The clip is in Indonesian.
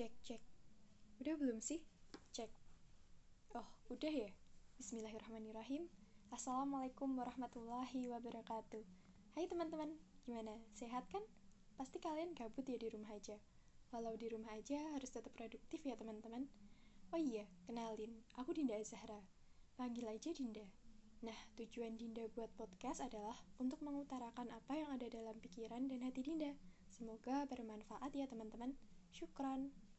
Cek, cek. Udah belum sih? Cek. Oh, udah ya? Bismillahirrahmanirrahim. Assalamualaikum warahmatullahi wabarakatuh. Hai teman-teman, gimana? Sehat kan? Pasti kalian gabut ya di rumah aja. Walau di rumah aja harus tetap produktif ya teman-teman. Oh iya, kenalin, aku Dinda Zahra. Panggil aja Dinda. Nah, tujuan Dinda buat podcast adalah untuk mengutarakan apa yang ada dalam pikiran dan hati Dinda. Semoga bermanfaat ya teman-teman. Syukran.